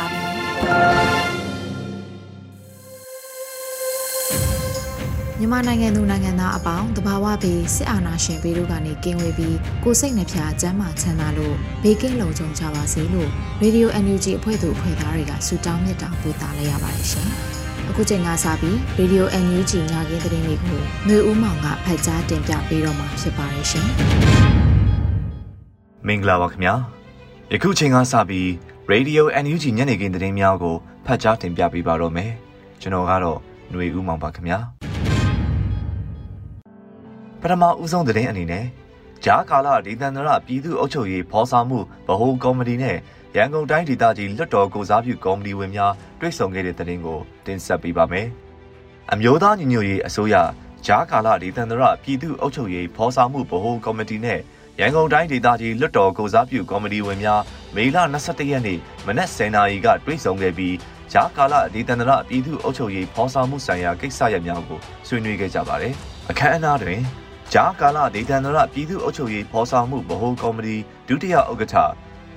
ါပြီ မြန်မာနိုင်ငံသူနိုင်ငံသားအပေါင်းတဘာဝပြီးစစ်အာဏာရှင်ပြည်တို့ကနေကင်းဝေးပြီးကိုစိတ်နှဖျားစမ်းမချမ်းသာလို့ဘေးကင်းလုံခြုံကြပါစေလို့ Radio NUG အဖွဲ့သူအဖွဲ့သားတွေကဆုတောင်းမြတ်တာပို့သလိုက်ရပါတယ်ရှင်။အခုချိန်ကစပြီး Radio NUG ညခင်းသတင်းလေးကိုຫນွေဦးမောင်ကဖတ်ကြားတင်ပြပေးတော့မှာဖြစ်ပါတယ်ရှင်။မင်္ဂလာပါခင်ဗျာ။ယခုချိန်ကစပြီး Radio NUG ညနေခင်းသတင်းများကိုဖတ်ကြားတင်ပြပေးပါတော့မယ်။ကျွန်တော်ကတော့ຫນွေဦးမောင်ပါခင်ဗျာ။ပထမဦးဆုံးသတင်းအနေနဲ့ဂျားကာလာဒေသန္တရပြည်သူ့အုပ်ချုပ်ရေးဖော်ဆောင်မှုဗဟိုကော်မတီနဲ့ရန်ကုန်တိုင်းဒေသကြီးလွှတ်တော်ကိုစားပြုကော်မတီဝင်များတွေ့ဆုံခဲ့တဲ့သတင်းကိုတင်ဆက်ပေးပါမယ်။အမျိုးသားညီညွတ်ရေးအစိုးရဂျားကာလာဒေသန္တရပြည်သူ့အုပ်ချုပ်ရေးဖော်ဆောင်မှုဗဟိုကော်မတီနဲ့ ရန်ကုန်တိုင်းဒေသကြီးလွှတ်တော်ကိုစားပြုကော်မတီဝင်များမေလ22ရက်နေ့မနက်10:00နာရီကတွေ့ဆုံခဲ့ပြီးဂျာကာလဒေသန္တရပြည်သူ့အုပ်ချုပ်ရေးဖော်ဆောင်မှုဆိုင်ရာကိစ္စရပ်များကိုဆွေးနွေးခဲ့ကြပါတယ်။အခမ်းအနားတွင်ဂျာကာလဒေသန္တရပြည်သူ့အုပ်ချုပ်ရေးဖော်ဆောင်မှုဗဟိုကော်မတီဒုတိယဥက္ကဋ္ဌ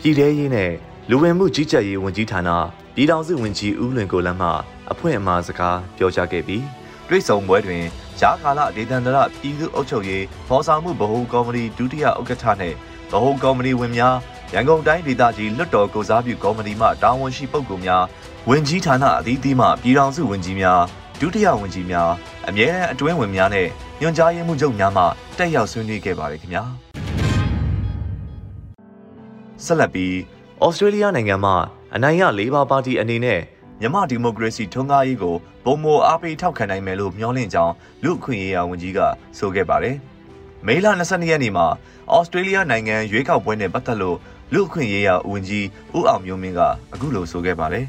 ပြည်ထရေးနဲ့လူဝင်မှုကြီးကြပ်ရေးဝန်ကြီးဌာနပြည်ထောင်စုဝန်ကြီးဦးလွင်ကိုလမ်းမှအဖွင့်အမှာစကားပြောကြားခဲ့ပြီးတွေ့ဆုံပွဲတွင် ဂျာကာလဒေသန္တရပြည်သူ့အုပ်ချုပ်ရေးဖော်ဆောင်မှုဗဟိုကော်မတီဒုတိယဥက္ကဋ္ဌနှင့်ဗဟိုကော်မတီဝင်များရန်ကုန်တိုင်းဒေသကြီးလွတ်တော်ကိုစားပြုကော်မတီမှတာဝန်ရှိပုဂ္ဂိုလ်များဝန်ကြီးဌာနအသီးသီးမှပြည်ထောင်စုဝန်ကြီးများဒုတိယဝန်ကြီးများအမြဲတမ်းအတွင်းဝင်များနဲ့ညွှန်ကြားရေးမှူးချုပ်များမှတက်ရောက်ဆွေးနွေးခဲ့ပါတယ်ခင်ဗျာဆက်လက်ပြီးဩစတြေးလျနိုင်ငံမှအနိုင်ရလေးပါပါတီအနေနဲ့ မြမဒီမိုကရေစီထွန်းကားရေးကိုပုံမအားပေးထောက်ခံနိုင်မယ်လို့မျှော်လင့်ကြောင်းလူ့အခွင့်အရေးဝန်ကြီးကဆိုခဲ့ပါတယ်။မေလ22ရက်နေ့မှာဩစတြေးလျနိုင်ငံရွေးကောက်ပွဲနဲ့ပတ်သက်လို့လူ့အခွင့်အရေးဝန်ကြီးဦးအောင်မျိုးမင်းကအခုလိုဆိုခဲ့ပါတယ်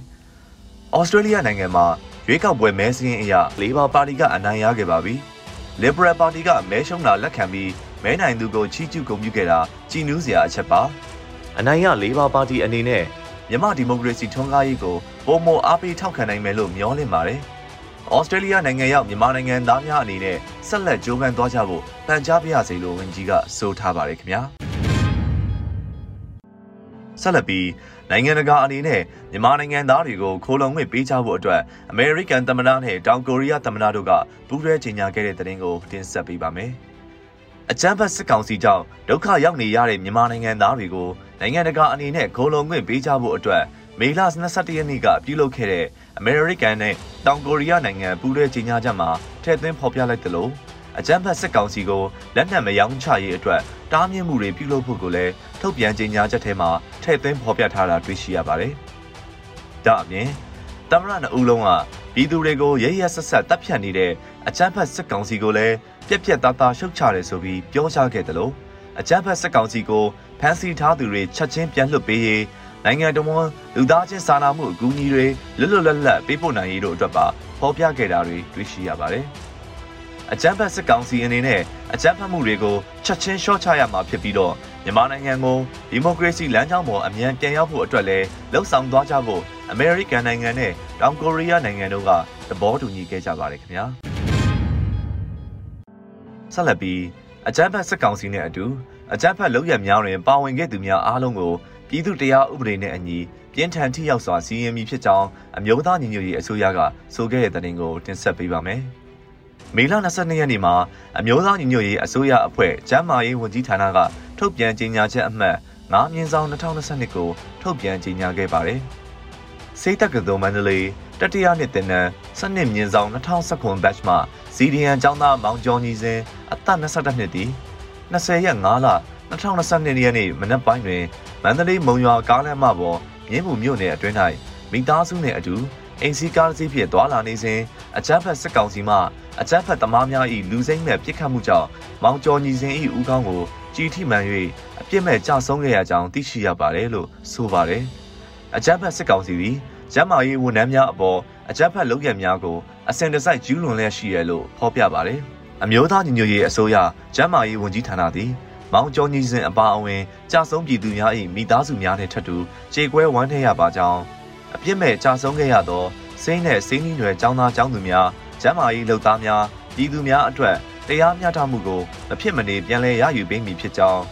။ဩစတြေးလျနိုင်ငံမှာရွေးကောက်ပွဲမဲစင်းအရလေဘာပါတီကအနိုင်ရခဲ့ပါပြီ။ Liberal ပါတီကမဲရှုံးတာလက်ခံပြီးမဲနိုင်သူကိုချီးကျူးဂုဏ်ပြုခဲ့တာကြည်နူးစရာအချက်ပါ။အနိုင်ရလေဘာပါတီအနေနဲ့ မြမဒီမိုကရေစီထွန်းကားရေးကိုပုံမအားပေးထောက်ခံနိုင်မယ်လို့မျှော်လင့်ပါတယ်။ဩစတြေးလျနိုင်ငံရောက်မြန်မာနိုင်ငံသားများအနေနဲ့ဆက်လက်ကြိုးပမ်းသွားကြဖို့ပန်ကြားပါရစေလို့ဝန်ကြီးကဆိုထားပါတယ်ခင်ဗျာ။ဆက်လက်ပြီးနိုင်ငံတကာအနေနဲ့မြန်မာနိုင်ငံသားတွေကိုခိုးလုံငွေပေးချဖို့အတွက်အမေရိကန်သမ္မတနဲ့တောင်ကိုရီးယားသမ္မတတို့ကပူးတွဲကြေညာခဲ့တဲ့သတင်းကိုတင်ဆက်ပေးပါမယ်။ အကြမ်းဖက်စစ်ကောင်စီကြောင့်ဒုက္ခရောက်နေရတဲ့မြန်မာနိုင်ငံသားတွေကိုနိုင်ငံတကာအနေနဲ့ခိုးလုံငွေပေးချဖို့အတွက်မေလ22ရက်နေ့ကပြုလုပ်ခဲ့တဲ့အမေရိကန်နဲ့တောင်ကိုရီးယားနိုင်ငံပူးတွဲကြေညာချက်မှာထည့်သွင်းဖော်ပြလိုက်သလိုအကြမ်းဖက်စစ်ကောင်စီကိုလက်နက်မရောင်းချရေးအတွက်တားမြစ်မှုတွေပြုလုပ်ဖို့ကိုလည်းထုတ်ပြန်ကြေညာချက်ထဲမှာထည့်သွင်းဖော်ပြထားတာတွေ့ရှိရပါတယ်။ဒါအပြင်သမရနဦးလုံးကပြည်သူတွေကိုရရဆက်ဆက်တပ်ဖြတ်နေတဲ့အကြမ်းဖက်စစ်ကောင်စီကိုလည်း ပြက်ပြက်သားသားရှုတ်ချတယ်ဆိုပြီးပြောကြားခဲ့တယ်လို့အကြမ်းဖက်စစ်ကောင်စီကိုဖမ်းဆီးထားသူတွေချက်ချင်းပြန်လွှတ်ပေးရေးနိုင်ငံတော်ဝန်လူသားချင်းစာနာမှုအကူအညီတွေလွတ်လွတ်လပ်လပ်ပေးပို့နိုင်ရေးတို့အတွက်ပါဖော်ပြခဲ့တာတွေတွေ့ရှိရပါတယ်။အကြမ်းဖက်စစ်ကောင်စီအနေနဲ့အကြမ်းဖက်မှုတွေကိုချက်ချင်းလျှော့ချရမှာဖြစ်ပြီးတော့မြန်မာနိုင်ငံကိုဒီမိုကရေစီလမ်းကြောင်းပေါ်အမြန်ပြန်ရောက်ဖို့အတွက်လည်းလှုံ့ဆော်သွားကြဖို့အမေရိကန်နိုင်ငံနဲ့တောင်ကိုရီးယားနိုင်ငံတို့ကသဘောတူညီခဲ့ကြပါတယ်ခင်ဗျာ။ ဆက်လက်ပြီးအကြမ်းဖက်စစ်ကောင်စီနဲ့အတူအကြမ်းဖက်လုပ်ရများတွင်ပါဝင်ခဲ့သူများအားလုံးကိုပြည်သူတရားဥပဒေနဲ့အညီပြင်းထန်ထိရောက်စွာစီရင်မည်ဖြစ်ကြောင်းအမျိုးသားညီညွတ်ရေးအစိုးရကဆိုခဲ့တဲ့တင်ကိုတင်ဆက်ပေးပါမယ်။မေလ22ရက်နေ့မှာအမျိုးသားညီညွတ်ရေးအစိုးရအဖွဲ့ကျန်းမာရေးဝန်ကြီးဌာနကထုတ်ပြန်ကြေညာချက်အမှတ်9မြင်းဆောင်2022ကိုထုတ်ပြန်ကြေညာခဲ့ပါတယ်။စိတ်တက္ကသိုလ်မန္တလေး တတိယနှစ်တင်နန်းစနစ်မြင့်ဆောင်2019 batch မှစီဒီယန်ကျောင်းသားမောင်ကျော်ညီစဉ်အသက်22နှစ်တည်20ရက်5လ2022ရက်နေ့မနက်ပိုင်းတွင်မန္တလေးမုံရွာကားလမ်းမပေါ်မြင်းမှုမြို့နယ်အတွင်း၌မိသားစုနှင့်အတူအိမ်စီကားတစ်စီးဖြင့်သွာလာနေစဉ်အကြမ်းဖက်စစ်ကောင်စီမှအကြမ်းဖက်သမားများ၏လူစိမ့်မဲ့ပြစ်ခတ်မှုကြောင့်မောင်ကျော်ညီစဉ်၏ဦးခေါင်းကိုကြီးထိမှန်၍အပြစ်မဲ့ကြဆုံးခဲ့ရကြောင်းသိရှိရပါတယ်လို့ဆိုပါတယ်။အကြမ်းဖက်စစ်ကောင်စီသည် ကျမ်းမာရေးဝန်ထမ်းများအပေါ်အကြမ်းဖက်လုပ်ရများကိုအစင်တစိုက်ကျူးလွန်လျက်ရှိရလို့ဖော်ပြပါတယ်။အမျိုးသားညီညွတ်ရေးအစိုးရကျမ်းမာရေးဝန်ကြီးဌာနသည်မောင်ကျော်ညီစဉ်အပါအဝင်ကြာဆုံးပြည်သူများ၏မိသားစုများနှင့်ထပ်တူကြေကွဲဝမ်းထည့်ရပါကြောင်းအပြစ်မဲ့ကြာဆုံးခဲ့ရသောစိမ့်နဲ့စိမ့်နှီးနွယ်ចောင်းသားចောင်းသူများကျမ်းမာရေးလုပ်သားများပြည်သူများအတွက်တရားမျှတမှုကိုမဖြစ်မနေပြန်လည်ရယူပေးမည်ဖြစ်ကြောင်း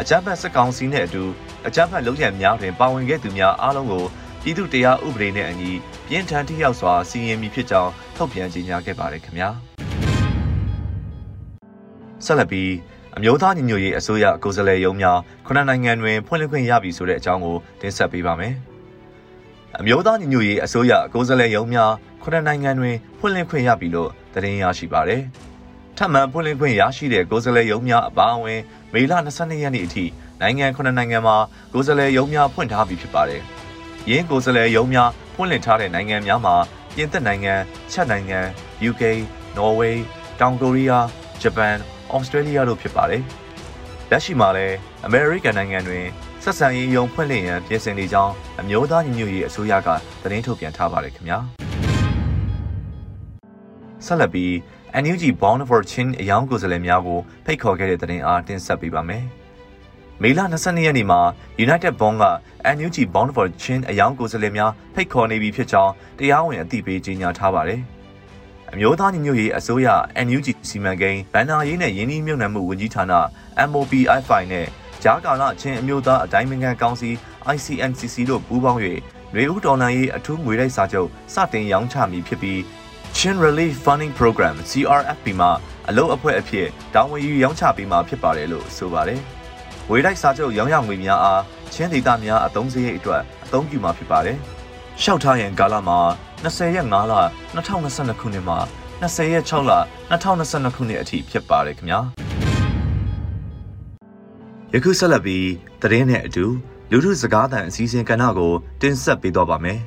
အကြမ်းဖက်စစ်ကောင်စီနှင့်အတူအကြမ်းဖက်လုပ်ရများတွင်ပါဝင်ခဲ့သူများအားလုံးကို ပြည်သူတရားဥပဒေနဲ့အညီပြင်းထန်ထိရောက်စွာစီရင်မည်ဖြစ်ကြောင်းထုတ်ပြန်ကြေညာခဲ့ပါတယ်ခင်ဗျာဆက်လက်ပြီးအမျိုးသားညီညွတ်ရေးအစိုးရကိုယ်စားလှယ်ရုံးများခုနှစ်နိုင်ငံတွင်ဖွင့်လှစ်ခွင့်ရပြီဆိုတဲ့အကြောင်းကိုတင်ဆက်ပေးပါမယ်။အမျိုးသားညီညွတ်ရေးအစိုးရကိုယ်စားလှယ်ရုံးများခုနှစ်နိုင်ငံတွင်ဖွင့်လှစ်ခွင့်ရပြီလို့သတင်းရရှိပါတယ်။ထပ်မံဖွင့်လှစ်ခွင့်ရရှိတဲ့ကိုယ်စားလှယ်ရုံးများအပါအဝင်မေလ22ရက်နေ့အထိနိုင်ငံခုနှစ်နိုင်ငံမှာကိုယ်စားလှယ်ရုံးများဖွင့်ထားပြီဖြစ်ပါတယ်။ ယင်းကိုယ်စားလှယ်ရုံးများဖွင့်လှစ်ထားတဲ့နိုင်ငံများမှာပြင်သစ်နိုင်ငံ၊ချက်နိုင်ငံ UK ၊နော်ဝေး၊တောင်ကိုရီးယား၊ဂျပန်ဩစတြေးလျတို့ဖြစ်ပါတယ်။လက်ရှိမှာလည်းအမေရိကန်နိုင်ငံတွင်ဆက်ဆံရေးယုံဖွင့်လှစ်ရန်ပြင်ဆင်နေကြောင်းအမျိုးသားညီညွတ်ရေးအစိုးရကသတင်းထုတ်ပြန်ထားပါတယ်ခင်ဗျာ။ဆက်လက်ပြီး NUG Bound for Chin အယောင်ကိုယ်စားလှယ်များကိုဖိတ်ခေါ်ခဲ့တဲ့သတင်းအားတင်ဆက်ပေးပါမယ်။ မေလ22ရက်နေ့မှာ United Bond က NUG Bound for Chin အယောင်ကိုယ်စားလှယ်များဖိတ်ခေါ်နေပြီဖြစ်ကြောင်းတရားဝင်အသိပေးကြေညာထားပါတယ်။အမျိုးသားညီညွတ်ရေးအစိုးရ NUG စီမံကိန်းဗန်နာရေးနဲ့ယင်းနှီးမြှုပ်နှံမှုဝန်ကြီးဌာန MOPFI နဲ့ဂျာကာလအချင်းအမျိုးသားအတိုင်းအမြံကောင်စီ ICNCC တို့ပူးပေါင်း၍ຫນွေဦးတော်လှန်ရေးအထူးငွေတိုက်စာချုပ်စတင်ရောင်းချမည်ဖြစ်ပြီး Chin Relief Funding Program CRFP မှာအလုပ်အဖွဲ့အဖြစ်တာဝန်ယူရောင်းချပေးမှာဖြစ်ပါတယ်လို့ဆိုပါတယ်။ ငွေတိုက်စာချုပ်ရောင်းရငွေများအားချင်းဒေသများအသုံးစရိတ်အတွက်အသုံးပြုမှာဖြစ်ပါတယ်။ရှောက်ထားရန်ကာလမှာ20ရက်5လ2022ခုနှစ်မှ20ရက်6လ2022ခုနှစ်အထိဖြစ်ပါတယ်ခင်ဗျာယခုဆက်လက်ပြီးသတင်းနဲ့အတူလူထုစကားသံအစည်းအဝေးကဏ္ဍကိုတင်ဆက်ပေးတော့ပါမယ်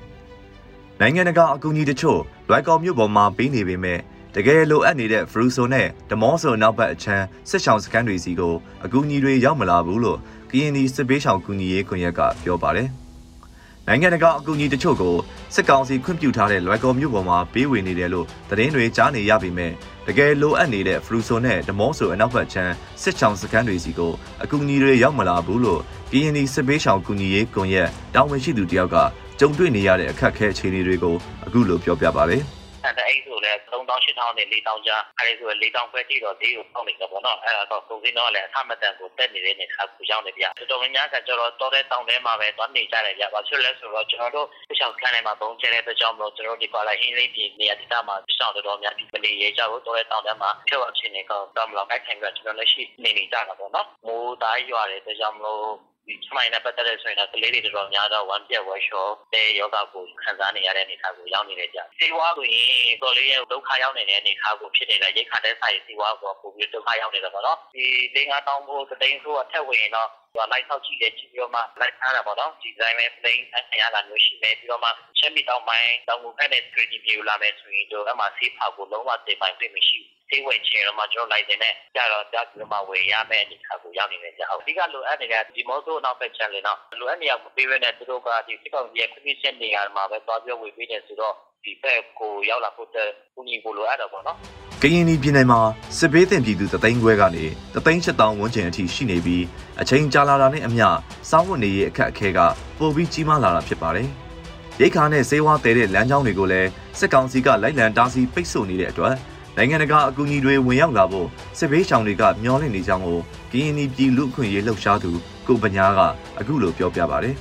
နိုင်ငံတကာအကူအညီတချို့လွိုက်ကော်မြို့ပေါ်မှာပေးနေပေမဲ့ တကယ်လိုအပ်နေတဲ့ဖရူဆိုနဲ့ဒမောဆိုနောက်ဘက်အချမ်းစစ်ဆောင်စခန်းတွေစီကိုအကူအညီတွေရောက်မလာဘူးလို့ကရင်ဒီစစ်ပေးဆောင်ကူညီရေးကွန်ရက်ကပြောပါတယ်။နိုင်ငံတကာအကူအညီတချို့ကိုစစ်ကောင်စီခွင့်ပြုထားတဲ့လွိုင်ကော်မြို့ပေါ်မှာပေးဝေနေတယ်လို့သတင်းတွေကြားနေရပေမဲ့တကယ်လိုအပ်နေတဲ့ဖရူဆိုနဲ့ဒမောဆိုအနောက်ဘက်ခြမ်းစစ်ချောင်းစခန်းတွေစီကိုအကူအညီတွေရောက်မလာဘူးလို့ PND စစ်ပေးဆောင်ကူညီရေးကွန်ရက်တာဝန်ရှိသူတယောက်ကကြုံတွေ့နေရတဲ့အခက်အခဲအခြေအနေတွေကိုအခုလိုပြောပြပါဗျာ တအိတ်ဆိုလဲ3000 8000နဲ့4000ကြားအဲဒီဆို4000ခွဲကြည့်တော့ဈေးကိုပေါက်နေကြပေါ့နော်အဲ့ဒါတော့ကုန်စည်တော့လည်းအထမတန်ကိုတက်နေတဲ့နေခါကိုရောက်နေပြတော်တော်များများကကျတော့တော်တဲ့တောင်ထဲမှာပဲသွားနေကြတယ်ဗျဘာဖြစ်လဲဆိုတော့ကျွန်တော်တို့ရှောင်းခန်းထဲမှာပုံကျဲတဲ့အတွက်ကြောင့်မလို့ကျွန်တော်ဒီကွာလာဟင်းလေးပြည်နေရာဒေသမှာရှောင်းတော်တော်များပြည်နေရကြဖို့တော်တဲ့တောင်ထဲမှာဖြုတ်အဖြစ်နေကောတော့မလို့အဲ့ထိုင်ကကျွန်တော်လက်ရှိနေနေကြတာပေါ့နော်မိုးသားရွာတဲ့အတွက်ကြောင့်မလို့ ဒီစမိုင်းနဲ့ပတ်သက်တဲ့ဆိုရင်တော့ကလေးတွေတော်တော်များတော့ဝမ်းပြက်ဝက်လျှောတဲ့ယောဂကိုခံစားနေရတဲ့အနေအထားကိုရောက်နေတယ်ကြ။စီဝါဆိုရင်တော်လေးရဲ့ဒုက္ခရောက်နေတဲ့အနေအထားကိုဖြစ်နေတဲ့ရိတ်ခါတဲ့ဆိုင်စီဝါကိုပိုပြီးဒုက္ခရောက်နေတယ်ပေါ့နော်။ဒီ၄၅တောင်းဖို့တသိန်းဆိုအထက်ဝင်တော့သူကလိုက်ဆောက်ကြည့်တယ်ကြည့်ပြီးတော့မှလိုက်ထားတာပေါ့နော်ဒီဇိုင်းပဲ plain အရာလာမျိုးရှိမယ်ပြီးတော့မှချက်မီတောင်းပိုင်းတောင်းမှုဖက်နဲ့ creative view လာမယ်ဆိုရင်တော့အမှဆေးဖောက်ကိုလုံးဝတင်ပိုင်ပြမရှိဘူးသေးဝင်ချင်တော့မှကျွန်တော်လိုက်တဲ့နဲ့ကြတော့ကြပြီးမှဝယ်ရမယ့်အနေအထားကိုရောက်နေတယ်ကြာဟုတ်အဓိကလိုအပ်နေတဲ့ဒီမော့ဆိုနောက်ဖက်ချန်လေတော့လိုအပ်နေရမပေးဘဲနဲ့သူတို့ကဒီစစ်ကောင်စီရဲ့ commission နေရာမှာပဲသွားပြောဝေပေးနေဆိုတော့ ဒီဘက်ကိုရောက်လာဖို့တဲ့ဦးညီကိုလိုအပ်တော့ပေါ့နော်ကရင်ပြည်နယ်မှာစစ်ဘေးသင့်ပြည်သူတသိန်းခွဲကနေတသိန်း၈တောင်ဝန်းကျင်အထိရှိနေပြီးအချိန်ကြာလာတာနဲ့အမျှစောင်းဝတ်နေရေးအခက်အခဲကပိုပြီးကြီးမားလာတာဖြစ်ပါတယ်။ရိတ်ခါနဲ့စေဝါတဲတဲ့လမ်းကြောင်းတွေကိုလည်းစစ်ကောင်စီကလိုက်လံတားဆီးပိတ်ဆို့နေတဲ့အတွက်နိုင်ငံတကာအကူအညီတွေဝင်ရောက်လာဖို့စစ်ဘေးရှောင်တွေကမျှော်လင့်နေကြောင်းကိုကရင်ပြည်လူ့အခွင့်အရေးလှုပ်ရှားသူကိုပညာကအခုလိုပြောပြပါတယ်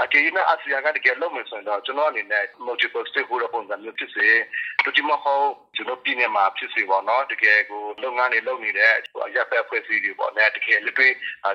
အကြေးနဲ့အာဆီယံကတကယ်လုံးမယ်ဆိုရင်တော့ကျွန်တော်အနေနဲ့ multiple stakeholder ပုံစံမျိုးဖြစ်စေတူတီမဟုတ်ကျွန်တော်ပြည်နယ်မှာဖြစ်စေပေါ့နော်တကယ်ကိုလုပ်ငန်းတွေလုပ်နေတဲ့ရပ်ပက်ဖွဲ့စည်းတွေပေါ့နဲ့တကယ်လက်တွေ့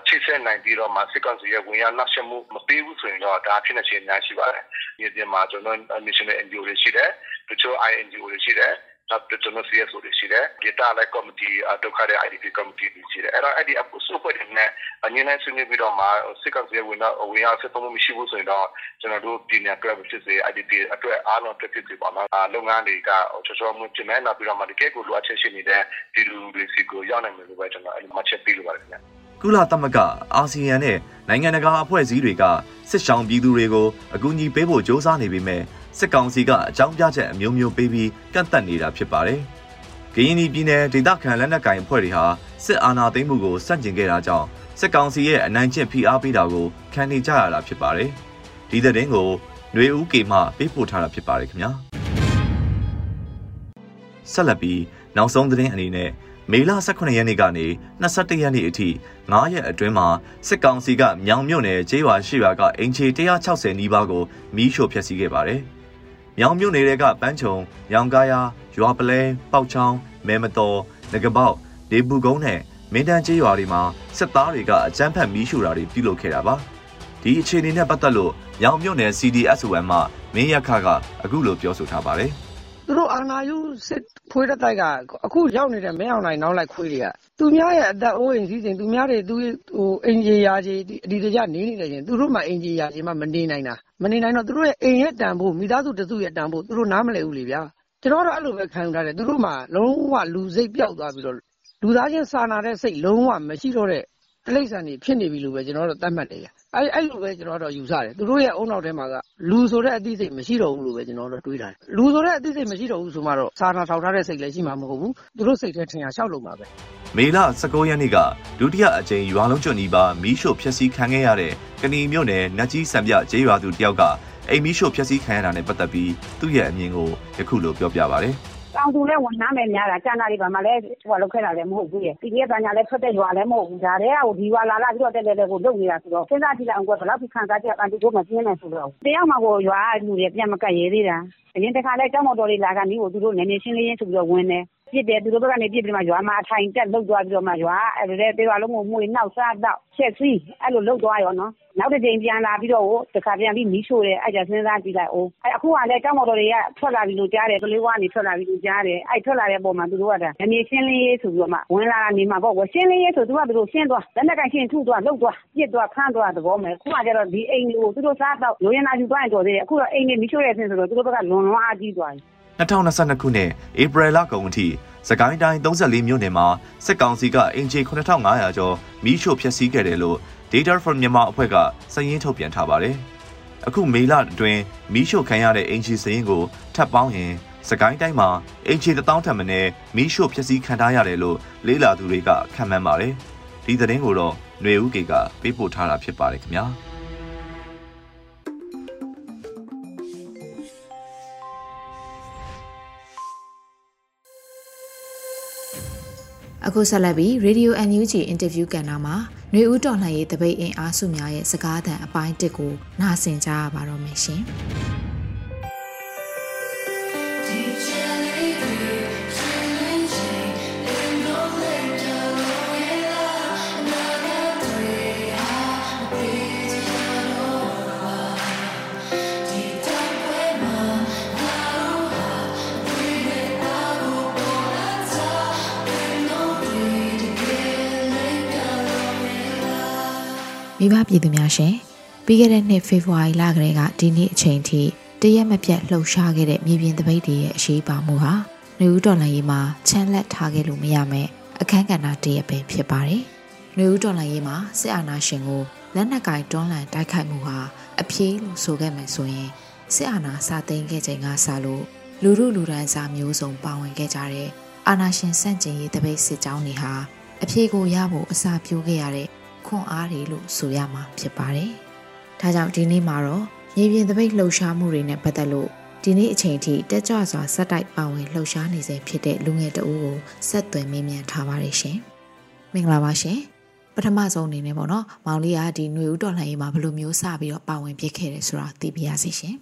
ချိတ်ဆက်နိုင်ပြီးတော့မှစစ်ကောင်စီရဲ့ဝင်ရောက်နှောက်ယှက်မှုမပေးဘူးဆိုရင်တော့ဒါဖြစ်နေခြင်းများရှိပါတယ်ဒီပြင်မှာကျွန်တော် national NGO တွေရှိတယ်တချို့ INGO တွေရှိတယ် နောက်တော့ကျွန်တော် CSO တွေရှိတယ်ဒေတာလိုက် committee ဒုက္ခတဲ့ IDP committee တွေရှိတယ်အဲ့တော့အဲ့ဒီအစုအဖွဲ့တွေနဲ့အငင်းနဲ့ဆွေးနွေးပြီးတော့မှစစ်ကောင်စီရဲ့ဝင်တော့ဝင်ရောက်ဆက်သွယ်မှုမရှိဘူးဆိုရင်တော့ကျွန်တော်တို့ပြည်နယ်အတွက်ဖြစ်စေ IDP အတွက်အားလုံးအတွက်ဖြစ်စေပေါ့နော်လုပ်ငန်းတွေကချောချောမှုပြင်မဲ့နောက်ပြီးတော့မှတကယ်ကိုလိုအပ်ချက်ရှိနေတဲ့ဒီလူတွေစီကိုရောက်နိုင်မယ်လို့ပဲကျွန်တော်အဲ့ဒီမှချက်ပေးလိုပါတယ်ခင်ဗျကုလသမဂ္ဂအာဆီယံနဲ့နိုင်ငံတကာအဖွဲ့အစည်းတွေကစစ်ဆောင်ပြည်သူတွေကိုအကူအညီပေးဖို့စ조사နေပေမဲ့ စစ်ကောင်စီကအကြောင်းပြချက်အမျိုးမျိုးပေးပြီးကန့်သက်နေတာဖြစ်ပါတယ်။ကရင်ပြည်နယ်ဒေသခံလက်နက်ကိုင်အဖွဲ့တွေဟာစစ်အာဏာသိမ်းမှုကိုစန့်ကျင်ခဲ့တာကြောင့်စစ်ကောင်စီရဲ့အနိုင်ကျင့်ဖိအားပေးတာကိုခံနေကြရတာဖြစ်ပါတယ်။ဒီသတင်းကိုຫນွေဦးကေမှပေးပို့ထားတာဖြစ်ပါတယ်ခင်ဗျာ။ဆက်လက်ပြီးနောက်ဆုံးသတင်းအနေနဲ့မေလ18ရက်နေ့ကနေ21ရက်နေ့အထိ9ရက်အတွင်းမှာစစ်ကောင်စီကမြောင်မြို့နယ်ကျေးရွာရှိရွာကအင်ချီ160နီးပါးကိုမီးရှို့ဖျက်ဆီးခဲ့ပါတယ်။ မြောင်မြို့နယ်တွေကပန်းချုံရောင်ကားယာရွာပလဲပေါက်ချောင်းမဲမတော်ငကပေါက်ဒေပူကုန်းနဲ့မင်းတန်းကျေးရွာတွေမှာစစ်သားတွေကအကြမ်းဖက်မီးရှို့တာတွေပြုလုပ်ခဲ့တာပါဒီအခြေအနေနဲ့ပတ်သက်လို့ရောင်မြို့နယ် CDSOM မှမင်းရခကအခုလိုပြောဆိုထားပါတယ် သူတို့အာနာယုစစ်ဖွေးတဲ့တိုက်ကအခုရောက်နေတဲ့မင်းအောင်နိုင်နောက်လိုက်ခွေးတွေကသူများရဲ့အသက်အိုးအိမ်စည်းစိမ်သူများတွေသူဟိုအင်ဂျီယာကြီးအဒီတကြနေနေတယ်ချင်းသူတို့မှအင်ဂျီယာကြီးမှမနေနိုင်တာမနေနိုင်တော့သူတို့ရဲ့အိမ်ရဲ့တန်ဖို့မိသားစုတစုရဲ့တန်ဖို့သူတို့နားမလည်ဘူးလေဗျာကျွန်တော်တို့အဲ့လိုပဲခံယူထားတယ်သူတို့မှလုံးဝလူစိတ်ပျောက်သွားပြီးတော့လူသားချင်းစာနာတဲ့စိတ်လုံးဝမရှိတော့တဲ့တိရစ္ဆာန်တွေဖြစ်နေပြီလို့ပဲကျွန်တော်တို့သတ်မှတ်တယ်ဗျ အဲ့အဲ့လိုပဲကျွန်တော်တို့ယူဆတယ်သူတို့ရဲ့အုံနောက်ထဲမှာကလူဆိုတဲ့အသိစိတ်မရှိတော့ဘူးလို့ပဲကျွန်တော်တို့တွေးတာလူဆိုတဲ့အသိစိတ်မရှိတော့ဘူးဆိုမှတော့စာနာထောက်ထားတဲ့စိတ်လည်းရှိမှာမဟုတ်ဘူးသူတို့စိတ်ထဲထင်ရလျှောက်လို့မှာပဲမေလ19ရက်နေ့ကဒုတိယအကြိမ်ရွာလုံးကျွတ်နီးပါမီးရှို့ဖျက်ဆီးခံခဲ့ရတဲ့ကဏီမြို့နယ်နတ်ကြီးစံပြကျေးရွာသူတယောက်ကအိမ်မီးရှို့ဖျက်ဆီးခံရတာနဲ့ပတ်သက်ပြီးသူ့ရဲ့အမြင်ကိုယခုလိုပြောပြပါဗျ။ တောင်သူလည်း ဝန်ထမ်းပဲများတာ ကျန်တာတွေဘာမှလည်းဟိုလောက်ခဲ့တာလည်းမဟုတ်ဘူးရဲ့ PDF ဘာညာလည်း ထွက်တဲ့ရွာလည်း မဟုတ်ဘူးဒါတည်းကဟိုဒီရွာလာလာပြီးတော့တက်တက်တက်ကိုလုပ်နေတာဆိုတော့ စဉ်းစားကြည့်လိုက်အောင်ကွယ်ဘယ်လောက်ခံစားချက်အန်တီတို့မပြင်းနိုင်ဆိုတော့တယောက်မှကို ရွာလူတွေ ပြန်မကတ်ရဲသေးတာ အရင်တခါလဲကျောင်းမော်တော်လေးလာကနီးကို သူတို့နည်းနည်းရှင်းလေးရင်းဆိုပြီးတော့ ဝင်တယ် ပြစ်တယ် သူတို့ဘက်ကနေပြစ်ပြီးမှ ရွာမှာ အထိုင်တက်လှုပ်သွားပြီးတော့မှ ရွာအဲ့ဒါလည်းတေးရွာလုံးကိုမှုနှောက် စားတော့ချက်စီး အဲ့လိုလှုပ်သွားရောနော် နောက်တစ်ချိန်ပြန်လာပြီးတော့တခါပြန်ပြီး မီးရှို့တယ် အဲ့ကြစဉ်းစားကြည့်လိုက်အိုးအဲ့အခုကလည်း ကျောင်းမော်တော်တွေက ထွက်လာပြီလို့ ကြားတယ် ကလေးကနေ ထွက်လာပြီလို့ ကြားတယ် အဲ့ထွက်လာတဲ့ပုံမှာ သူတို့က ဒါအနေရှင်းလေးရေးဆိုပြီးတော့မှ ဝင်လာတာနေမှာပေါ့ကွရှင်းလေးရေးဆို သူကသူတို့ ရှင်းသွား လက်နက်ကရှင်းထုသွားလှုပ်သွားပြစ်သွား ဖမ်းသွား သဘောမယ်ခုမှကျတော့ ဒီအိမ်ကို သူတို့စားတော့ရိုးရင်လာယူသွားရင် တော်သေးတယ် အခုတော့ အိမ်နေမီးရှို့ရတဲ့ဆင်းဆိုတော့ သူတို့ဘက်က လွန်လွန်အားကြီးသွားပြီ 2022ခုနှစ်ဧပြီလကုန်အထိစကိုင်းတိုင်း34မြို့နယ်မှာစစ်ကောင်စီကအင်ဂျီ9500ကျော်မီးရှို့ဖျက်ဆီးခဲ့တယ်လို့ Data from Myanmar အဖွဲ့ကစာရင်းထုတ်ပြန်ထားပါတယ်။အခုမေလအတွင်းမီးရှို့ခံရတဲ့အင်ဂျီစာရင်းကိုထပ်ပေါင်းရင်စကိုင်းတိုင်းမှာအင်ဂျီ1000ထက်မနည်းမီးရှို့ဖျက်ဆီးခံထားရတယ်လို့လေးလာသူတွေကခန့်မှန်းပါတယ်။ဒီသတင်းကိုတော့ຫນွေဦးကေကပေးပို့ထားတာဖြစ်ပါတယ်ခင်ဗျာ။ အခုဆက်လက်ပြီး Radio NUG အင်တာဗျူးကဏ္ဍမှာຫນွေဦးတော်လှန်ရေးတပိတ်အင်အားစုများရဲ့စကားသံအပိုင်း1ကိုနားဆင်ကြရပါတော့မယ်ရှင်။ မိဘပြည်သူများရှင်ပြီးခဲ့တဲ့နှစ်ဖေဖော်ဝါရီလကလေးကဒီနေ့အချိန်ထိတရက်မပြတ်လှုပ်ရှားခဲ့တဲ့မြေပြင်တပိတ်တွေရဲ့အရေးပါမှုဟာနေဦးတော်လိုင်းရေးမှာချမ်းလက်ထားခဲ့လို့မရမယ်အခန်းကဏ္ဍတရက်ပဲဖြစ်ပါတယ်။နေဦးတော်လိုင်းရေးမှာစစ်အာဏာရှင်ကိုလက်နက်ကင်တွန်းလှန်တိုက်ခိုက်မှုဟာအပြေးလို့ဆိုခဲ့မယ်ဆိုရင်စစ်အာဏာစသိမ်းခဲ့ချိန်ကစလို့လူမှုလူဒန်းစားမျိုးစုံပါဝင်ခဲ့ကြတဲ့အာဏာရှင်စန့်ကျင်ရေးတပိတ်စစ်ကြောင်းတွေဟာအပြေကိုရဖို့အစာပြိုးခဲ့ရတဲ့ ခွန်အားတွေလို့ဆိုရမှာဖြစ်ပါတယ်။ဒါကြောင့်ဒီနေ့မှာတော့မြေပြင်သပိတ်လှုပ်ရှားမှုတွေနဲ့ပတ်သက်လို့ဒီနေ့အချိန်ထိတက်ကြွစွာစက်တိုက်ပါဝင်လှုပ်ရှားနေစေဖြစ်တဲ့လူငယ်တအူးကိုဆက်သွယ်မေးမြန်းထားပါတယ်ရှင်။မင်္ဂလာပါရှင်။ပထမဆုံးအနေနဲ့ပေါ့နော်မောင်လေးကဒီຫນွေဦးတော်လှန်ရေးမှာဘယ်လိုမျိုးစပြီးတော့ပါဝင်ပြစ်ခဲ့တယ်ဆိုတာသိပြရစီရှင်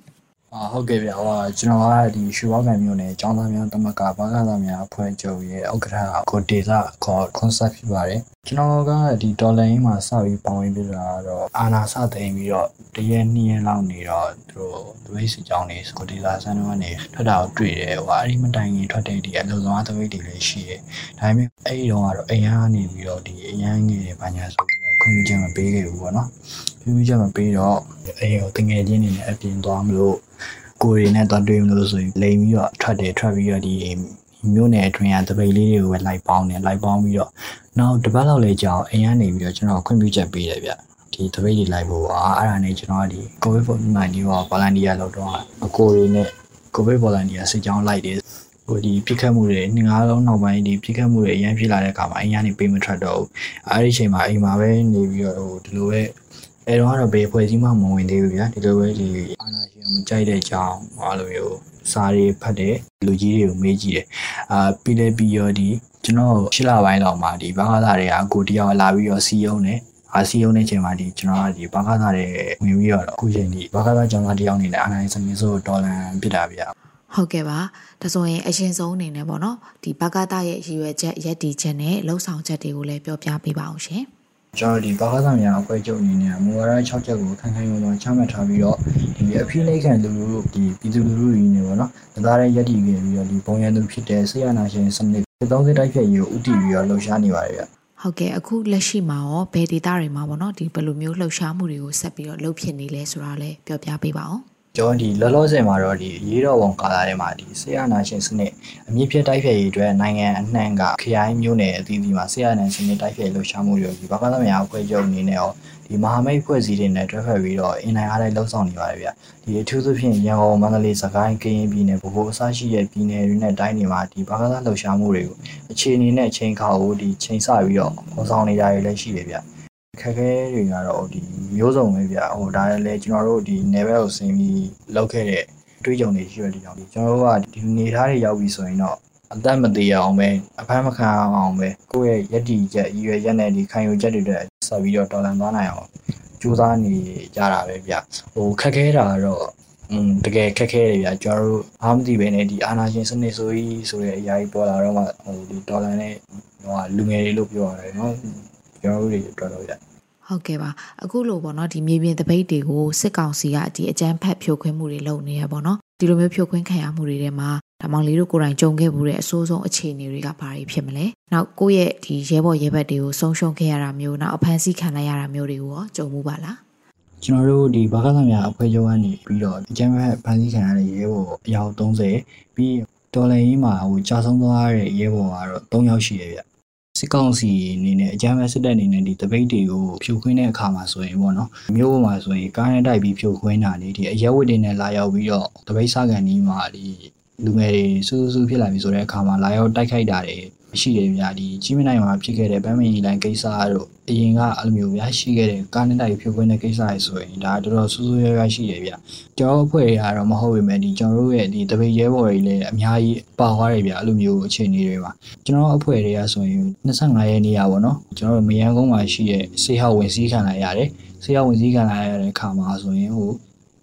အာဟုတ်ကဲ့ဗျဟိုကျွန်တော်ကဒီရွှေဘောက်ကန်မြို့နယ်ကျောင်းသားများတမကဘာသာသားများအဖွဲ့ချုပ်ရဲ့ဥက္ကဋ္ဌကိုဒေတာခေါ် concept ဖြစ်ပါတယ်ကျွန်တော်ကဒီဒေါ်လာရင်းမှာစပြီးပေါဝင်ပြီးတာတော့အာနာစသိမ်းပြီးတော့တရက်နှစ်ရက်လောက်နေတော့သူတို့ဒွေးစီကြောင်းနေကိုဒေတာဆန်းတော့ကနေထွက်တာကိုတွေ့တယ်ဟိုအဲ့ဒီမတိုင်ခင်ထွက်တဲ့ဒီအလုံသမားသပိတ်တွေလည်းရှိတယ်ဒါပေမဲ့အဲ့ဒီတော့ကတော့အရန်ကနေပြီးတော့ဒီအရန်ငယ်တွေဘာညာဆိုပြီးတော့ခွင့်ပြုချက်မပေးခဲ့ဘူးပေါ့နော်ခွင့်ပြုချက်မပေးတော့အဲ့ဒီတငယ်ချင်းတွေနဲ့အပြင်သွားမလို့ ကိုယ်တွေနဲ့တွားတွေ့မလို့ဆိုရင်လိမ်ပြီးတော့ထွက်တယ်ထွက်ပြီးတော့ဒီမြို့နယ်အတွင်းကတပိတ်လေးတွေကိုပဲလိုက်ပေါင်းတယ်လိုက်ပေါင်းပြီးတော့နောက်တစ်ပတ်လောက်လေကြာအောင်အိမ်ကနေပြီးတော့ကျွန်တော်ခွင့်ပြုချက်ပေးတယ်ဗျဒီတပိတ်တွေလိုက်ဖို့ပါအဲ့ဒါနဲ့ကျွန်တော်ကဒီ COVID-19 ရော volunteer လောက်တော့အကိုတွေနဲ့ COVID volunteer စစ်ကြောင်းလိုက်တယ်ဟိုဒီပြစ်ခတ်မှုတွေငါးလုံးနောက်ပိုင်းဒီပြစ်ခတ်မှုတွေအရင်ဖြစ်လာတဲ့အခါမှာအိမ်ကနေပေးမထွက်တော့ဘူးအဲ့ဒီအချိန်မှာအိမ်မှာပဲနေပြီးတော့ဟိုဒီလိုပဲ အဲတော့ကတော့ဘယ်ဖွဲ့စည်းမှမဝင်သေးဘူးဗျာဒီလိုပဲဒီအာနာရှင်မကြိုက်တဲ့အကြောင်းအဲ့လိုမျိုးစာတွေဖတ်တယ်လူကြီးတွေကိုမေးကြည့်တယ်အာပြီးလဲပြီးရောဒီကျွန်တော်ရှစ်လပိုင်းလောက်မှာဒီဘာသာတွေအကိုတယောက်လာပြီးတော့စီယုံတယ်အာစီယုံတဲ့ချိန်မှာဒီကျွန်တော်ကဒီဘာသာတွေဝင်ပြီးတော့အခုချိန်ဒီဘာသာကျောင်းသားတယောက်နေနဲ့အာနာရှင်စမင်းဆိုဒေါ်လန်ပြစ်တာဗျာဟုတ်ကဲ့ပါဒါဆိုရင်အရင်ဆုံးအနေနဲ့ပေါ့နော်ဒီဘဂတာရဲ့ရည်ရွယ်ချက်ရက်တီချက်နဲ့လှုပ်ဆောင်ချက်တွေကိုလည်းပြောပြပေးပါအောင်ရှင် ကျွန်တော်ဒီဘာသာဆောင်များအဖွဲ့ချုပ်အနေနဲ့မူဝါဒ6ချက်ကိုခိုင်ခိုင်မာမာချမှတ်ထားပြီးတော့ဒီအဖိနှိတ်ခံလူလူဒီပြည်သူလူထုရင်းနေပေါ့နော်။ဒါသားရဲ့ရက်တည်ခဲ့ပြီးတော့ဒီပုံရံသူဖြစ်တဲ့ဆေးရနာရှင်စနစ်30တိုက်ဖြတ်ရေးကိုဥတည်ပြီးတော့လှုပ်ရှားနေပါတယ်ဗျ။ဟုတ်ကဲ့အခုလက်ရှိမှာရောဘယ်ဒေတာတွေမှာပေါ့နော်ဒီဘယ်လိုမျိုးလှုပ်ရှားမှုတွေကိုဆက်ပြီးတော့လုပ်ဖြစ်နေလဲဆိုတာလည်းပြောပြပေးပါအောင်။ ကျွန်တော်ဒီလောလောဆယ်မှာတော့ဒီရေးတော်ဝန်ကာလာထဲမှာဒီဆေးရနာရှင်စနစ်အမြင့်ပြတ်တိုက်ဖျက်ရေးအတွက်နိုင်ငံအနှံ့ကခရိုင်မျိုးနယ်အသီးသီးမှာဆေးရနာစနစ်တိုက်ဖျက်လှုပ်ရှားမှုတွေဒီဘာသာသမယာအဖွဲ့ချုပ်အနေနဲ့ရောဒီမဟာမိတ်ဖွဲ့စည်းတွေနဲ့တွဲဖက်ပြီးတော့အင်နိုင်အားလည်းလှုပ်ဆောင်နေပါတယ်ဗျဒီအထူးသဖြင့်ရန်ကုန်မန္တလေးစကိုင်းကရင်ပြည်နယ်ဗဟိုအစရှိတဲ့ပြည်နယ်တွေနဲ့တိုင်းတွေမှာဒီဘာသာလှုပ်ရှားမှုတွေကိုအခြေအနေနဲ့ချိန်ခါကိုဒီချိန်ဆပြီးတော့ပေါ်ဆောင်နေကြရလည်းရှိတယ်ဗျ ခက်ခဲတွေကတော့ဒီမျိုးစုံပဲဗျဟိုဒါလည်းကျွန်တော်တို့ဒီ level ကိုဆင်းပြီးလောက်ခဲ့တဲ့တွေးကြုံတွေရှိရတဲ့ကြောင့်ဒီကျွန်တော်တို့ကဒီနေသားတွေရောက်ပြီဆိုရင်တော့အသက်မသေးအောင်ပဲအဖမ်းမခံအောင်ပဲကိုယ့်ရဲ့ယက်တီချက်ရည်ရွယ်ချက်နဲ့ဒီခံယူချက်တွေအတွက်ဆက်ပြီးတော့တော်လန်သွားနိုင်အောင်ကြိုးစားနေကြတာပဲဗျဟိုခက်ခဲတာကတော့อืมတကယ်ခက်ခဲတယ်ဗျကျွန်တော်တို့အားမသိပဲနဲ့ဒီအာနာရှင်စနစ်ဆိုကြီးဆိုတဲ့အရာကြီးပေါ်လာတော့မှဟိုဒီဒေါ်လာနဲ့ဟိုလူငယ်တွေလို့ပြောရတယ်เนาะ ကျွန်တော်တို့တွေအတွက်တော့ဗျဟုတ်ကဲ့ပါအခုလိုပေါ့နော်ဒီမြေပြင်တပိတ်တွေကိုစစ်ကောင်စီကဒီအကြမ်းဖက်ဖြိုခွင်းမှုတွေလုပ်နေရပေါ့နော်ဒီလိုမျိုးဖြိုခွင်းခံရမှုတွေထဲမှာဒါမောင်လေးတို့ကိုယ်တိုင်ကြုံခဲ့မှုတဲ့အဆိုးဆုံးအခြေအနေတွေကဘာတွေဖြစ်မလဲနောက်ကိုယ့်ရဲ့ဒီရဲဘော်ရဲဘက်တွေကိုဆုံးရှုံးခဲ့ရတာမျိုးနောက်အဖမ်းဆီးခံလိုက်ရတာမျိုးတွေကိုရောကြုံမှုပါလားကျွန်တော်တို့ဒီဘာကသမများအဖွဲ့ချုပ်ကနေပြီးတော့အကြမ်းဖက်ဖမ်းဆီးခံရတဲ့ရဲဘော်အယောက်30ပြီးတော်လည်းကြီးမှာဟိုကြာဆုံးသွားတဲ့ရဲဘော်ကတော့3ယောက်ရှိတယ်ဗျ စစ်ကောင်စီအနေနဲ့အကြမ်းဖက်စစ်တပ်အနေနဲ့ဒီတပိတ်တွေကိုဖြိုခွင်းတဲ့အခါမှာဆိုရင်ပေါ့နော်မျိုးပေါ်မှာဆိုရင်ကားနဲ့တိုက်ပြီးဖြိုခွင်းတာနေဒီအရက်ဝတ်တွေနဲ့လာရောက်ပြီးတော့တပိတ်စကန်ကြီးမှာဒီလူငယ်တွေစူးစူးဖြစ်လာပြီဆိုတဲ့အခါမှာလာရောက်တိုက်ခိုက်တာတွေ ရှိတယ်ဗျာဒီကြီးမနိုင်မှာဖြစ်ခဲ့တဲ့ဗမ်းမင်းလိုင်းကိစ္စတို့အရင်ကအဲ့လိုမျိုးဗျာရှိခဲ့တဲ့ကားနဲ့တိုက်ဖြိုခွင်းတဲ့ကိစ္စတွေဆိုရင်ဒါတော်တော်စူးစူးရွားရွားရှိတယ်ဗျာကျွန်တော်အဖွဲ့တွေကတော့မဟုတ်ပေမဲ့ဒီကျွန်တော်တို့ရဲ့ဒီတပိတ်ရဲဘော်တွေလည်းအများကြီးပါသွားတယ်ဗျာအဲ့လိုမျိုးအခြေအနေတွေမှာကျွန်တော်အဖွဲ့တွေကဆိုရင်25ရက်နေ့ရပါတော့ကျွန်တော်တို့မယန်းကုန်းမှာရှိတဲ့ဆေးဟောက်ဝင်စည်းခံလိုက်ရတယ်ဆေးဟောက်ဝင်စည်းခံလိုက်ရတဲ့အခါမှာဆိုရင်ဟို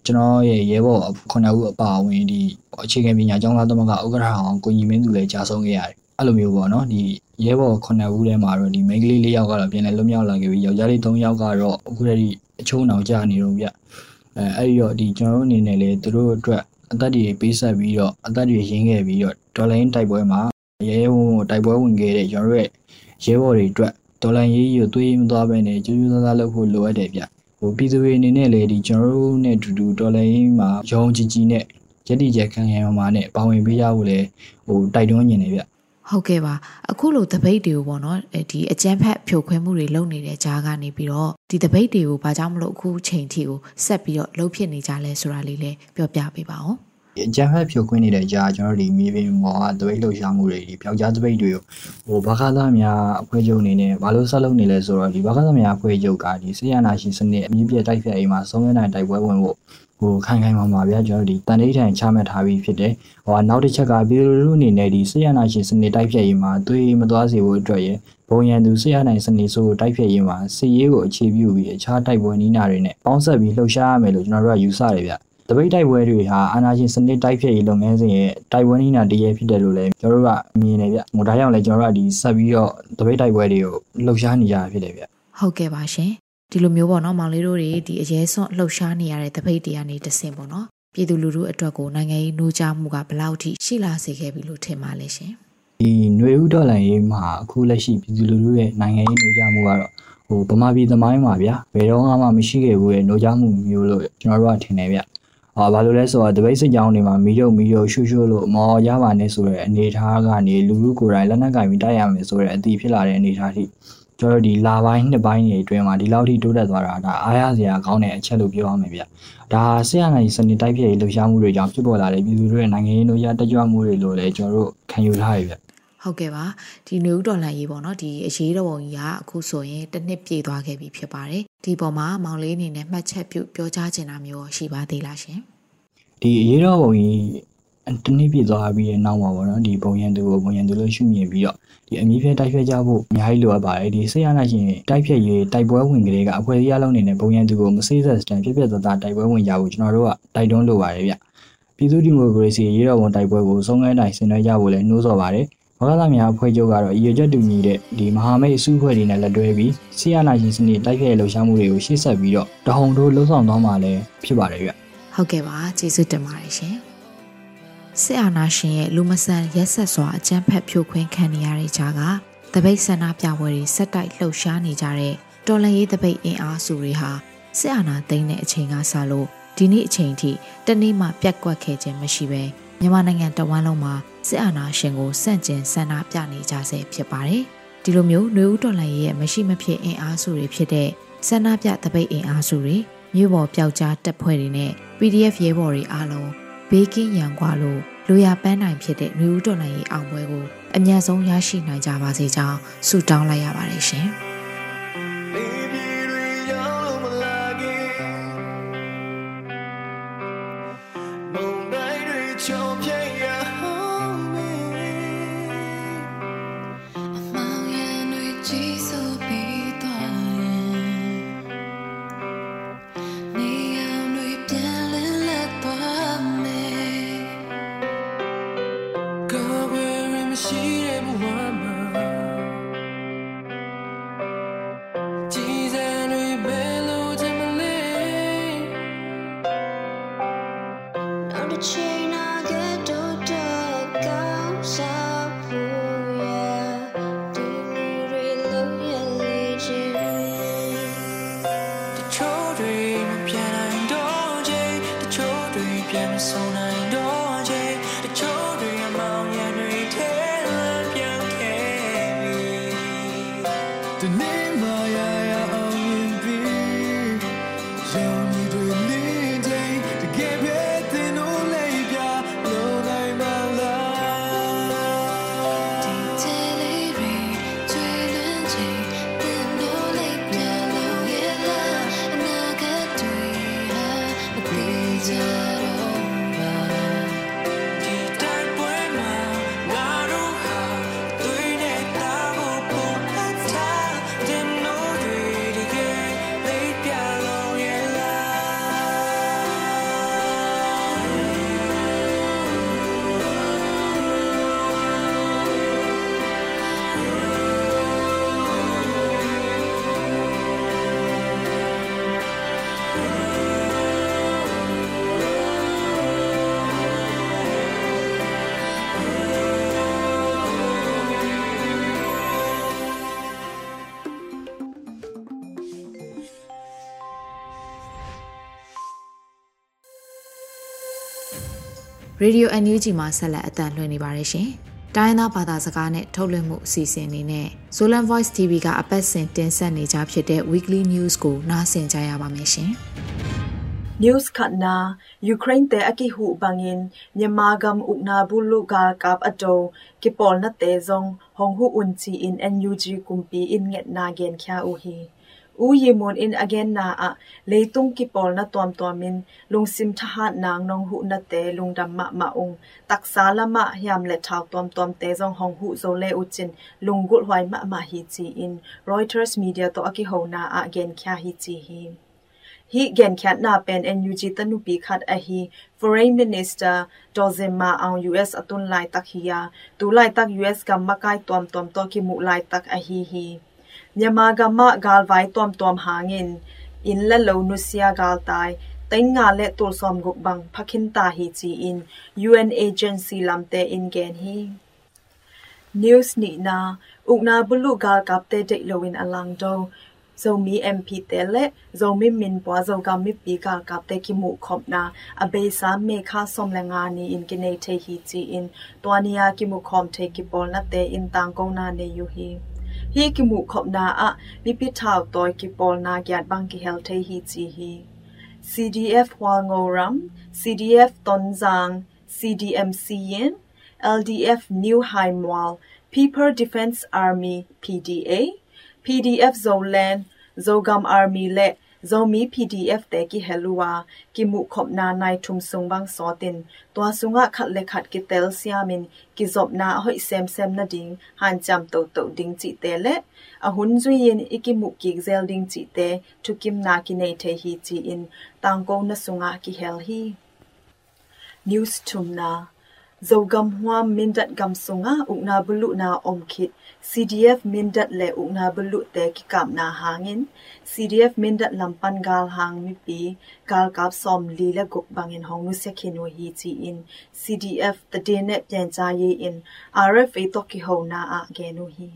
ကျွန်တော်ရဲ့ရဲဘော်ခုနှစ်ဦးအပါအဝင်ဒီအခြေခံပညာကျောင်းသားသမဂ္ဂဥက္ကဋ္ဌအောင်ကိုညီမင်းသူလည်းကြာဆုံးခဲ့ရတယ် အဲ့လိုမျိုးပေါ့နော်ဒီရဲဘော်ခုနှစ်ဦးထဲမှာတော့ဒီမိန်းကလေး၄ယောက်ကတော့ပြန်လည်လွတ်မြောက်လာခဲ့ပြီးယောက်ျားလေး၃ယောက်ကတော့အခုတည်းအချုံအောင်ကြာနေတော့ဗျအဲအဲ့ဒီတော့ဒီကျွန်တော်တို့အနေနဲ့လည်းသူတို့အတွက်အသက်တွေပေးဆက်ပြီးတော့အသက်တွေရင်းခဲ့ပြီးတော့ဒေါ်လာရင်းတိုက်ပွဲမှာရဲဝုံတိုက်ပွဲဝင်ခဲ့တဲ့ကျွန်တော်တို့ရဲ့ရဲဘော်တွေအတွက်ဒေါ်လာရေးရသွေးမသွားဘဲနဲ့ကျူးကျူးသားသားလုပ်ဖို့လိုအပ်တယ်ဗျဟိုပြည်သူတွေအနေနဲ့လည်းဒီကျွန်တော်တို့နဲ့အတူတူဒေါ်လာရင်းမှာရောင်းကြီးကြီးနဲ့ရည်တည်ချက်ခံရမှာနဲ့ပါဝင်ပေးရဖို့လည်းဟိုတိုက်တွန်းနေတယ်ဗျ ဟုတ်ကဲ့ပါအခုလိုတပိတ်တွေကိုပေါ့နော်ဒီအကြမ်းဖက်ဖြိုခွင်းမှုတွေလုပ်နေတဲ့ကြားကနေပြီးတော့ဒီတပိတ်တွေကိုဘာကြောင့်မလို့အခုချိန်ထိကိုဆက်ပြီးတော့လှုပ်ဖြစ်နေကြလဲဆိုတာလေးလည်းပြောပြပေးပါဦးအကြမ်းဖက်ဖြိုခွင်းနေတဲ့ကြားကျွန်တော်တို့ဒီမြေပြင်ပေါ်ကတပိတ်လှုပ်ရှားမှုတွေဒီပျောက်ကြားတပိတ်တွေကိုဟိုဘာခါသားများအဖွဲ့ချုပ်အနေနဲ့ဘာလို့ဆက်လုပ်နေလဲဆိုတော့ဒီဘာခါသားများအဖွဲ့ချုပ်ကဒီဆေးရနာရှင်စနစ်အမြင့်ပြတ်တိုက်ဖြတ်အိမ်မှာဆုံးရနိုင်တိုက်ပွဲဝင်ဖို့ ဟိုခိုင်ခိုင်မာမာဗျာကျွန်တော်တို့ဒီတန်တိထန်ချမှတ်ထားပြီးဖြစ်တယ်ဟိုနောက်တစ်ချက်ကပြည်သူလူထုအနေနဲ့ဒီစစ်ရနာရှင်စနစ်တိုက်ဖြတ်ရေးမှာသွေးမသွားစေဖို့အတွက်ရဘဘုံရန်သူဆရာနိုင်စနစ်ဆိုးတိုက်ဖြတ်ရေးမှာစစ်ရေးကိုအခြေပြုပြီးအခြားတိုက်ပွဲနီးနာတွေနဲ့ပေါင်းစပ်ပြီးလှုပ်ရှားရမယ်လို့ကျွန်တော်တို့ကယူဆတယ်ဗျတပိတ်တိုက်ပွဲတွေဟာအာဏာရှင်စနစ်တိုက်ဖြတ်ရေးလုပ်ငန်းစဉ်ရဲ့တိုက်ပွဲနီးနာတရေဖြစ်တယ်လို့လည်းကျွန်တော်တို့ကမြင်နေဗျ။ဟိုဒါကြောင့်လည်းကျွန်တော်တို့ကဒီဆက်ပြီးတော့တပိတ်တိုက်ပွဲတွေကိုလှုပ်ရှားနေကြတာဖြစ်တယ်ဗျ။ဟုတ်ကဲ့ပါရှင်။ ဒီလိုမျိုးပေါ့နော်မောင်လေးတို့တွေဒီအရေးစွန့်လှုပ်ရှားနေရတဲ့တပိတ်တွေကနေတဆင့်ပေါ့နော်။ပြည်သူလူထုအတွက်ကိုနိုင်ငံရေးနှိုးကြားမှုကဘယ်လောက်ထိရှိလာစေခဲ့ပြီလို့ထင်ပါလဲရှင်။ဒီຫນွေဥဒေါ်လာရေးမှာအခုလက်ရှိပြည်သူလူထုရဲ့နိုင်ငံရေးနှိုးကြားမှုကတော့ဟိုဗမာပြည်သမိုင်းမှာဗျာဘယ်တော့မှမရှိခဲ့ဘူးရဲ့နှိုးကြားမှုမျိုးလို့ကျွန်တော်တို့ကထင်တယ်ဗျ။အာဘာလို့လဲဆိုတော့တပိတ်စစ်ကြောင်းတွေမှာမီးတို့မီးတို့ရှူရှူလို့မော်ရပါနဲ့ဆိုတဲ့အနေအထားကနေလူလူကိုယ်တိုင်လက်နက်ကင်ပြီးတိုက်ရမယ်ဆိုတဲ့အတီးဖြစ်လာတဲ့အနေအထားထိ ကျွန်တော်ဒီလာပိုင်းနှစ်ပိုင်းတွေအတွင်းမှာဒီလောက်ထိတိုးတက်သွားတာဒါအားရစရာကောင်းတဲ့အချက်လို့ပြောရမယ်ဗျ။ဒါဆရာနိုင်စနစ်တိုက်ဖြစ်ရေးလှုပ်ရှားမှုတွေကြောင့်ဖြစ်ပေါ်လာတဲ့ပြည်သူတွေရဲ့နိုင်ငံရေးတို့ရတက်ကြွမှုတွေလို့လည်းကျွန်တော်တို့ခံယူထားရဗျ။ဟုတ်ကဲ့ပါဒီနယူးဒေါ်လာရေးပေါ့နော်ဒီအရေးတော်ပုံကြီးကအခုဆိုရင်တစ်နှစ်ပြည့်သွားခဲ့ပြီဖြစ်ပါတယ်ဒီပေါ်မှာမောင်လေးအနေနဲ့မှတ်ချက်ပြုပြောကြားချင်တာမျိုးရှိပါသေးလားရှင်ဒီအရေးတော်ပုံကြီး တနည်းပြသွားပြီးတဲ့နောက်မှာပေါ့နော်ဒီဘုံရန်သူကိုဘုံရန်သူလို့ရှုမြင်ပြီးတော့ဒီအမြင့်ဖြဲတိုက်ဖြတ်ကြဖို့အများကြီးလိုအပ်ပါတယ်ဒီဆေးရနာရှင်တိုက်ဖြတ်ရေးတိုက်ပွဲဝင်ကလေးကအဖွဲ့အစည်းအလုံးနေနဲ့ဘုံရန်သူကိုမစေးဆက်စတန်ပြပြသားသားတိုက်ပွဲဝင်ကြဖို့ကျွန်တော်တို့ကတိုက်တွန်းလိုပါတယ်ဗျပြည်သူ့ဒီမိုကရေစီရေးတော်ပုံတိုက်ပွဲကိုဆုံးငဲတိုင်းဆင်နွှဲကြဖို့လည်းနှိုးဆော်ပါတယ်ဘာသာများအဖွဲ့ချုပ်ကတော့အရေးချက်တူညီတဲ့ဒီမဟာမိတ်အစုအဖွဲ့တွေနဲ့လက်တွဲပြီးဆီယနာရှင်စနစ်တိုက်ဖျက်လှုပ်ရှားမှုတွေကိုရှေ့ဆက်ပြီးတော့တဟုန်ထိုးလှုံ့ဆော်သွားမှာလည်းဖြစ်ပါတယ်ဗျဟုတ်ကဲ့ပါကျေးဇူးတင်ပါတယ်ရှင် စစ်အာဏာရှင်ရဲ့လူမဆန်ရက်ဆက်စွာအကြမ်းဖက်ဖြိုခွင်းခံနေရတဲ့ကြားကတပိတ်ဆန္ဒပြပွဲတွေဆက်တိုက်လှုပ်ရှားနေကြတဲ့တော်လန်ရေးတပိတ်အင်အားစုတွေဟာစစ်အာဏာသိမ်းတဲ့အချိန်ကစလို့ဒီနေ့အချိန်ထိတနေ့မှပြက်ကွက်ခဲ့ခြင်းမရှိဘဲမြန်မာနိုင်ငံတဝန်းလုံးမှာစစ်အာဏာရှင်ကိုစန့်ကျင်ဆန္ဒပြနေကြဆဲဖြစ်ပါတယ်။ဒီလိုမျိုးနှွေဦးတော်လှန်ရေးရဲ့မရှိမဖြစ်အင်အားစုတွေဖြစ်တဲ့ဆန္ဒပြတပိတ်အင်အားစုတွေမြို့ပေါ်ပျောက်ကြားတပ်ဖွဲ့တွေနဲ့ PDF ရဲဘော်တွေအားလုံးဘေးကင်းရန်ကွာလို့ လူရပန်းနိုင်ဖြစ်တဲ့နှွေဦးတော်လှန်ရေးအောင်ပွဲကိုအမြန်ဆုံးရရှိနိုင်ကြပါစေကြောင်းဆုတောင်းလိုက်ရပါတယ်ရှင်။ Radio NUG မှာဆက်လက်အသံလွှင့်နေပါတယ်ရှင်။တိုင်းသားဘာသာစကားနဲ့ထုတ်လွှင့်မှုအစီအစဉ်အနေနဲ့ Solan Voice TV ကအပတ်စဉ်တင်ဆက်နေကြဖြစ်တဲ့ Weekly News ကိုနားဆင်ကြရပါမယ်ရှင်။ News khatna Ukraine te aki hu bangin Myanmar ukna bulu ga kap ato kipol na te zong hong hu unchi in NUG kumpi in nget na gen kya u hi u yi mon in again na a leitung ki pol na tom tom min lungsim tha nang nong hu na te lungdam ma ma ung taksa lama hiam le thau tom tom te jong hong hu zo le u chin lungul hwai ma ma hi chi in reuters media to aki ho na a again kya hi chi hi hi gen khat na pen NUG tanu pi khat a hi foreign minister dozema ang US atun lai tak hiya tu lai tak US kam makai tom tom to ki mu lai tak a hi hi nyama gama gal vai tom tom hangin in la lo nu sia gal tai แต่งาและตัวสอมกุกบังพักินตาฮีจีอิน UN agency ลำเตอินเกนฮี news นี่นาอุกนาบุลุกาลกับเตเดโลวินอลังโด zomi mp tele zomi min pwa zoga mi pi ka kap te ki mu khop na abe sa me kha som la nga ni in kine the hi chi in twania ki mu khom the ki pol na te in tang kong na ne yu hi hi ki mu khop na a mi pi thau toy ki pol na gyat bang ki hel the hi chi hi CDF Walngoram CDF Tonzang CDMC yen LDF New Haimwal People Defense Army PDA PDF Zoland Zogam Army le zomi pdf te ki helua ki mu khop na nai thum sung bang so tin twa sunga khat le khat ki tel siamin ki zop na hoi sem sem na ding han cham to to ding chi te le a hun zui yin iki mu ki zel ding chi te thu kim na ki nei the hi chi in tang ko na sunga ki hel hi news tum na zogam hua mindat gam sunga ukna bulu na omkhit CDF mindat le ukna bulu te ki kap na hangin CDF mindat lampan gal hang mi pi gal kap som li la gok bangin hong nu sekhin wo hi chi in CDF the day ne pyan cha ye in RFA to ki ho na a ge nu hi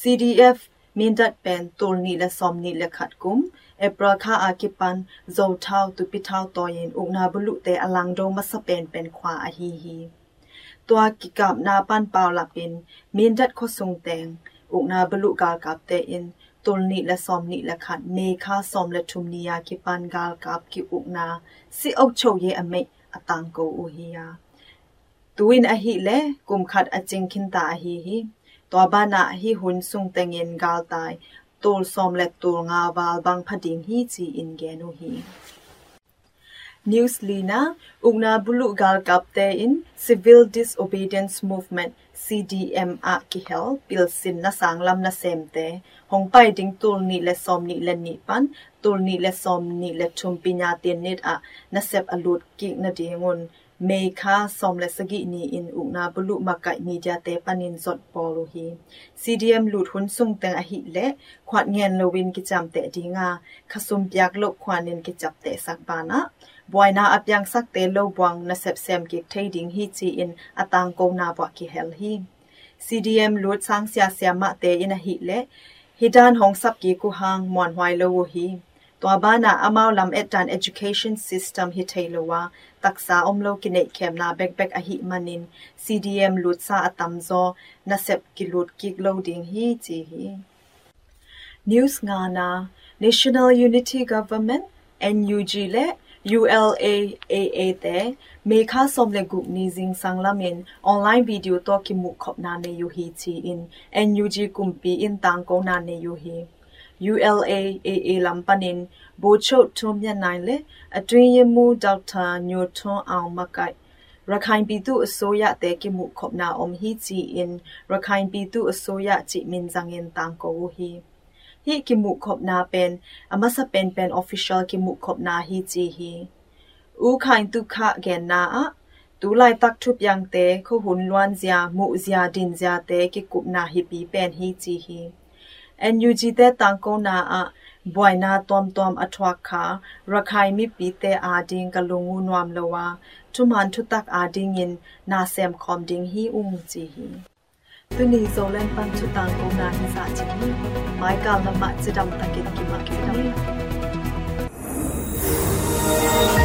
CDF mindat pen tol ni la som ni la khat kum เอปราคาอากิปันโจเท่าตุปิเท่าตอยินอุกนาบุลุเตอลังโดมัสเป็นเป็นควาอหีฮีตัวกิกับนาปันเปล่าลับเป็นมีนดัดขสงแตงอุกนาบุลุกาลกับเตอินตุลนิและซอมนิและขัดเมคาซอมและทุมนียากิปันกาลกับกิอุกนาสิอกโชเยอเมอตังโกอุฮียาตุวินอหิเลกุมขัดอจิงคินตาอหีฮีตัวบ้านาฮิหุนสุงเตงเงินกาลตาย ตูลซอมและตูลงาวาลบังพดิงฮีจีอินเกนูฮี News Lina Ugna Bulu Gal Kapte in Civil Disobedience Movement CDM a ki hel pilsin na sanglam na semte hong pai ding tul ni le som ni le ni pan tul ni le som ni le thum pinya tin nit a na sep alut ki na dingun เมคาสอมและสกินีอินอุนาบลุมาไกมีจาเตปานินสดปอลูฮี CDM หลุดหุนซุงแตงอหิและขวัดเงียนโลวินกิจำเตดีงาขสุมปยากลกควานินกิจับเตสักบานะบวยนาอับยังสักเตโลบวังนาเซบเซมกิกเทดิงฮีจีอินอตังโกนาบวกิเฮลฮี CDM หลุดสังเสียเสียมะเตอินอหิและฮิดานหงสับกีกุหังมวนหวายโลวฮีตัวบ้านาอมาวลำเอ็ดดัน education system ฮิเทโลวา taksa omlo kine khemna backpack a hi manin. CDM lutsa sa atam na sep ki lut ki loading hi chi hi. News nga na, national unity government NUG le ULAAA te sốm le group ni jing sanglamin online video to ki mu khop na ne yu hi chi in. NUG kumpi in tang ko na ne yu hi. ULAAA လမ်ပနင်ဘိုချုတ်ထုံမြတ်နိုင်လေအတွင်းရမှုဒေါက်တာညိုထွန်းအောင်မကိုက်ရခိုင်ပြည်သူအစိုးရတဲကိမှုခေါပနာအုံဟီချီအင်ရခိုင်ပြည်သူအစိုးရချိမင်ဇငင်တန်ကိုဟီဟီကိမှုခေါပနာပန်အမစပန်ပန် official ကိမှုခေါပနာဟီချီဟီဦးခိုင်တုခဂန်နာအတူလိုက်တက်ထုပြန်တဲခုဟွန်လွမ်ဇာမှုဇာဒင်ဇာတဲကိကုနာဟီပီပန်ဟီချီဟီ NUG တဲ့တန်ကုနာအဘွိုင်နာတွမ်တွမ်အထွာခါရခိုင်မီပီတဲ့အာဒင်းကလုံငူနွမ်လောဝါทุมันทุตักอาดิงินนาเซมคอมดิงฮีอุงจีฮีตุนีโซเลนปันชุตังโกนาฮิสาจินีไมกาลมะจิดัมตะกิดกิมากิดัม